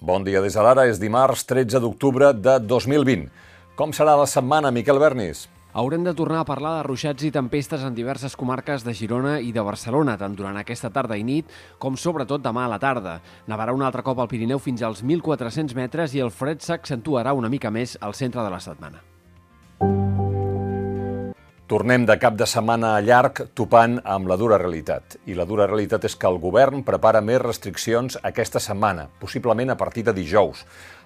Bon dia des de l'ara, és dimarts 13 d'octubre de 2020. Com serà la setmana, Miquel Bernis? Haurem de tornar a parlar de ruixats i tempestes en diverses comarques de Girona i de Barcelona, tant durant aquesta tarda i nit com sobretot demà a la tarda. Nevarà un altre cop al Pirineu fins als 1.400 metres i el fred s'accentuarà una mica més al centre de la setmana. Tornem de cap de setmana llarg topant amb la dura realitat. I la dura realitat és que el govern prepara més restriccions aquesta setmana, possiblement a partir de dijous.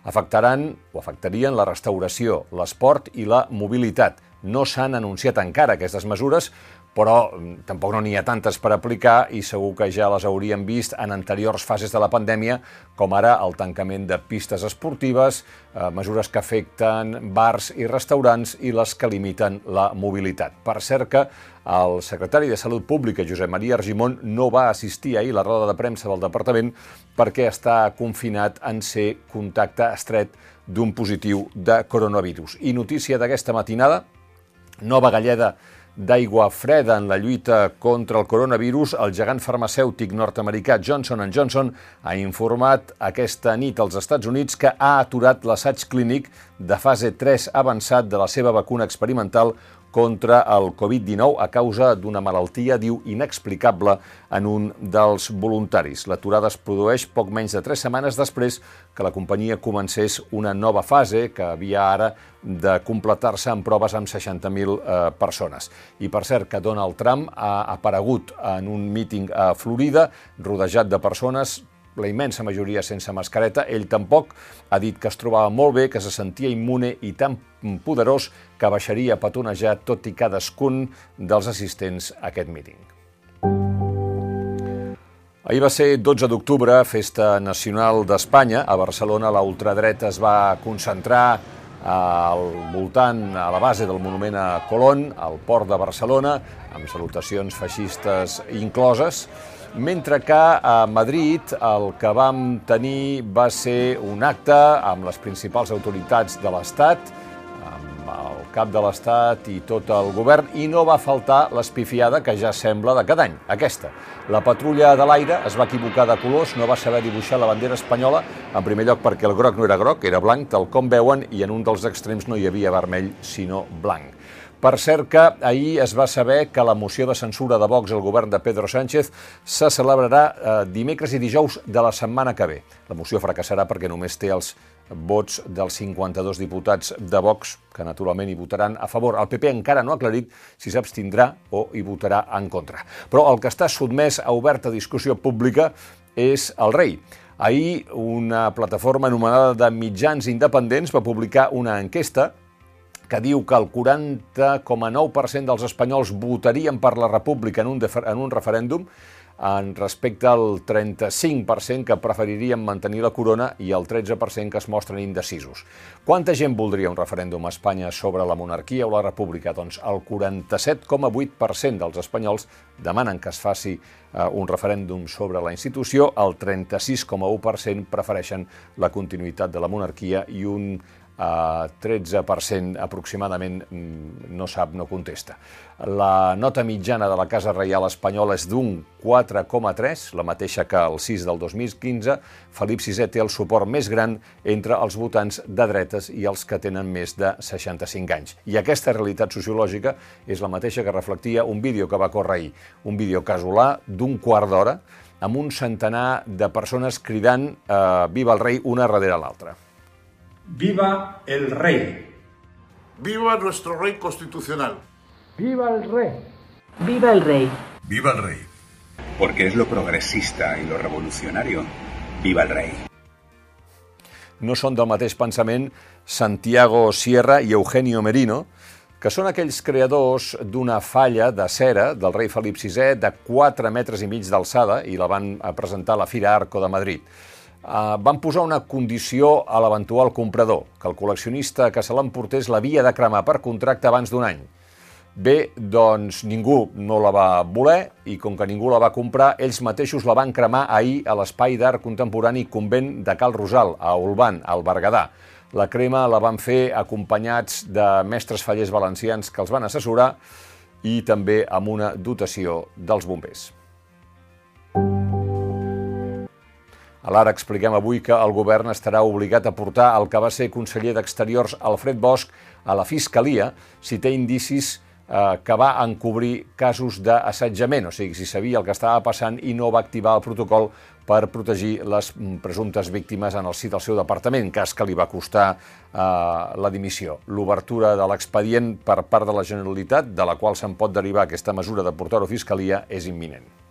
Afectaran o afectarien la restauració, l'esport i la mobilitat. No s'han anunciat encara aquestes mesures, però mm, tampoc no n'hi ha tantes per aplicar i segur que ja les hauríem vist en anteriors fases de la pandèmia, com ara el tancament de pistes esportives, eh, mesures que afecten bars i restaurants i les que limiten la mobilitat. Per cert que el secretari de Salut Pública, Josep Maria Argimon, no va assistir ahir a la roda de premsa del departament perquè està confinat en ser contacte estret d'un positiu de coronavirus. I notícia d'aquesta matinada, nova galleda d'aigua freda en la lluita contra el coronavirus, el gegant farmacèutic nord-americà Johnson Johnson ha informat aquesta nit als Estats Units que ha aturat l'assaig clínic de fase 3 avançat de la seva vacuna experimental contra el Covid-19 a causa d'una malaltia, diu, inexplicable en un dels voluntaris. L'aturada es produeix poc menys de tres setmanes després que la companyia comencés una nova fase que havia ara de completar-se amb proves amb 60.000 eh, persones. I per cert que Donald Trump ha aparegut en un míting a Florida rodejat de persones la immensa majoria sense mascareta, ell tampoc ha dit que es trobava molt bé, que se sentia immune i tan poderós que baixaria a petonejar tot i cadascun dels assistents a aquest míting. Ahir va ser 12 d'octubre, festa nacional d'Espanya. A Barcelona la ultradreta es va concentrar al voltant, a la base del monument a Colón, al port de Barcelona, amb salutacions feixistes incloses mentre que a Madrid el que vam tenir va ser un acte amb les principals autoritats de l'Estat, amb el cap de l'Estat i tot el govern, i no va faltar l'espifiada que ja sembla de cada any, aquesta. La patrulla de l'aire es va equivocar de colors, no va saber dibuixar la bandera espanyola, en primer lloc perquè el groc no era groc, era blanc, tal com veuen, i en un dels extrems no hi havia vermell, sinó blanc. Per cert que ahir es va saber que la moció de censura de Vox al govern de Pedro Sánchez se celebrarà eh, dimecres i dijous de la setmana que ve. La moció fracassarà perquè només té els vots dels 52 diputats de Vox, que naturalment hi votaran a favor. El PP encara no ha aclarit si s'abstindrà o hi votarà en contra. Però el que està sotmès a oberta discussió pública és el rei. Ahir, una plataforma anomenada de mitjans independents va publicar una enquesta que diu que el 40,9% dels espanyols votarien per la república en un, en un referèndum, en respecte al 35% que preferirien mantenir la corona i el 13% que es mostren indecisos. Quanta gent voldria un referèndum a Espanya sobre la monarquia o la república? Doncs el 47,8% dels espanyols demanen que es faci eh, un referèndum sobre la institució, el 36,1% prefereixen la continuïtat de la monarquia i un Uh, 13% aproximadament mm, no sap, no contesta. La nota mitjana de la Casa Reial Espanyola és d'un 4,3, la mateixa que el 6 del 2015. Felip VI té el suport més gran entre els votants de dretes i els que tenen més de 65 anys. I aquesta realitat sociològica és la mateixa que reflectia un vídeo que va córrer ahir, un vídeo casolà d'un quart d'hora amb un centenar de persones cridant eh, «Viva el rei» una darrere l'altra. Viva el rey. Viva nuestro rey constitucional. Viva el rey. Viva el rey. Viva el rey. Porque es lo progresista y lo revolucionario. Viva el rey. No són del mateix pensament Santiago Sierra i Eugenio Merino, que són aquells creadors d'una falla de cera del rei Felip VI de 4 metres i mig d'alçada i la van presentar a la Fira Arco de Madrid eh, van posar una condició a l'eventual comprador, que el col·leccionista que se l'emportés l'havia de cremar per contracte abans d'un any. Bé, doncs ningú no la va voler i com que ningú la va comprar, ells mateixos la van cremar ahir a l'Espai d'Art Contemporani Convent de Cal Rosal, a Olban, al Berguedà. La crema la van fer acompanyats de mestres fallers valencians que els van assessorar i també amb una dotació dels bombers. A l'Ara expliquem avui que el govern estarà obligat a portar el que va ser conseller d'Exteriors Alfred Bosch a la Fiscalia si té indicis eh, que va encobrir casos d'assetjament, o sigui, si sabia el que estava passant i no va activar el protocol per protegir les mm, presumptes víctimes en el si del seu departament, cas que li va costar eh, la dimissió. L'obertura de l'expedient per part de la Generalitat, de la qual se'n pot derivar aquesta mesura de portar-ho a Fiscalia, és imminent.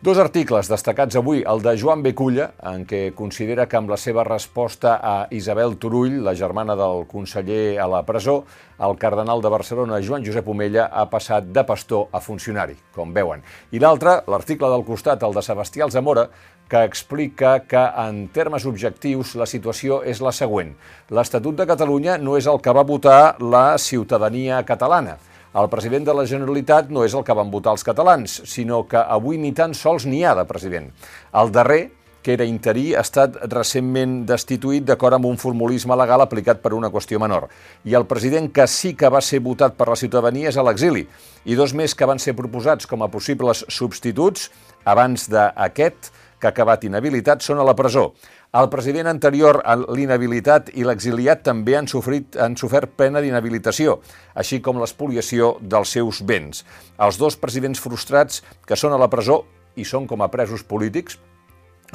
Dos articles destacats avui, el de Joan Beculla, en què considera que amb la seva resposta a Isabel Turull, la germana del conseller a la presó, el cardenal de Barcelona, Joan Josep Omella, ha passat de pastor a funcionari, com veuen. I l'altre, l'article del costat, el de Sebastià Zamora, que explica que en termes objectius la situació és la següent. L'Estatut de Catalunya no és el que va votar la ciutadania catalana, el president de la Generalitat no és el que van votar els catalans, sinó que avui ni tan sols n'hi ha de president. El darrer, que era interí, ha estat recentment destituït d'acord amb un formulisme legal aplicat per una qüestió menor. I el president que sí que va ser votat per la ciutadania és a l'exili, i dos més que van ser proposats com a possibles substituts abans d'aquest, que ha acabat inhabilitat, són a la presó. El president anterior, l'inhabilitat i l'exiliat també han, sofrit, han sofert pena d'inhabilitació, així com l'espoliació dels seus béns. Els dos presidents frustrats que són a la presó i són com a presos polítics,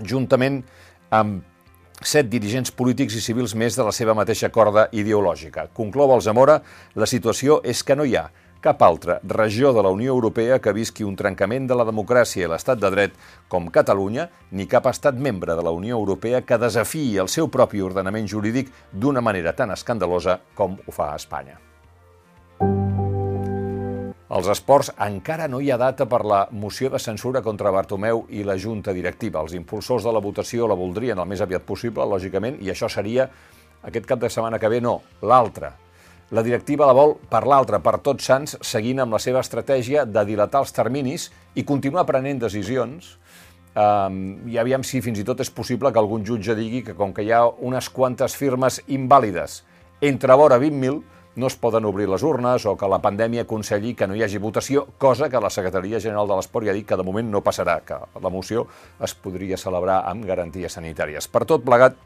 juntament amb set dirigents polítics i civils més de la seva mateixa corda ideològica. Conclou el Zamora, la situació és que no hi ha cap altra regió de la Unió Europea que visqui un trencament de la democràcia i l'estat de dret com Catalunya, ni cap estat membre de la Unió Europea que desafiï el seu propi ordenament jurídic d'una manera tan escandalosa com ho fa a Espanya. Als esports encara no hi ha data per la moció de censura contra Bartomeu i la Junta Directiva. Els impulsors de la votació la voldrien el més aviat possible, lògicament, i això seria aquest cap de setmana que ve, no, l'altre, la directiva la vol per l'altra, per tots sants, seguint amb la seva estratègia de dilatar els terminis i continuar prenent decisions um, i aviam si fins i tot és possible que algun jutge digui que com que hi ha unes quantes firmes invàlides entre vora 20.000, no es poden obrir les urnes o que la pandèmia aconselli que no hi hagi votació, cosa que la Secretaria General de l'Esport ja ha dit que de moment no passarà, que la moció es podria celebrar amb garanties sanitàries. Per tot plegat,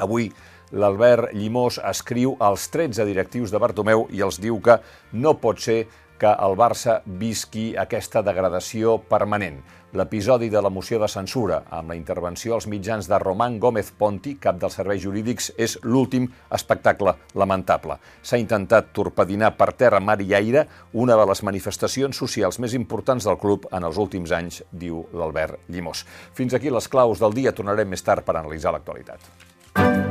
avui l'Albert Llimós escriu als 13 directius de Bartomeu i els diu que no pot ser que el Barça visqui aquesta degradació permanent. L'episodi de la moció de censura amb la intervenció als mitjans de Román Gómez Ponti, cap dels serveis jurídics, és l'últim espectacle lamentable. S'ha intentat torpedinar per terra, mar i aire una de les manifestacions socials més importants del club en els últims anys, diu l'Albert Llimós. Fins aquí les claus del dia. Tornarem més tard per analitzar l'actualitat.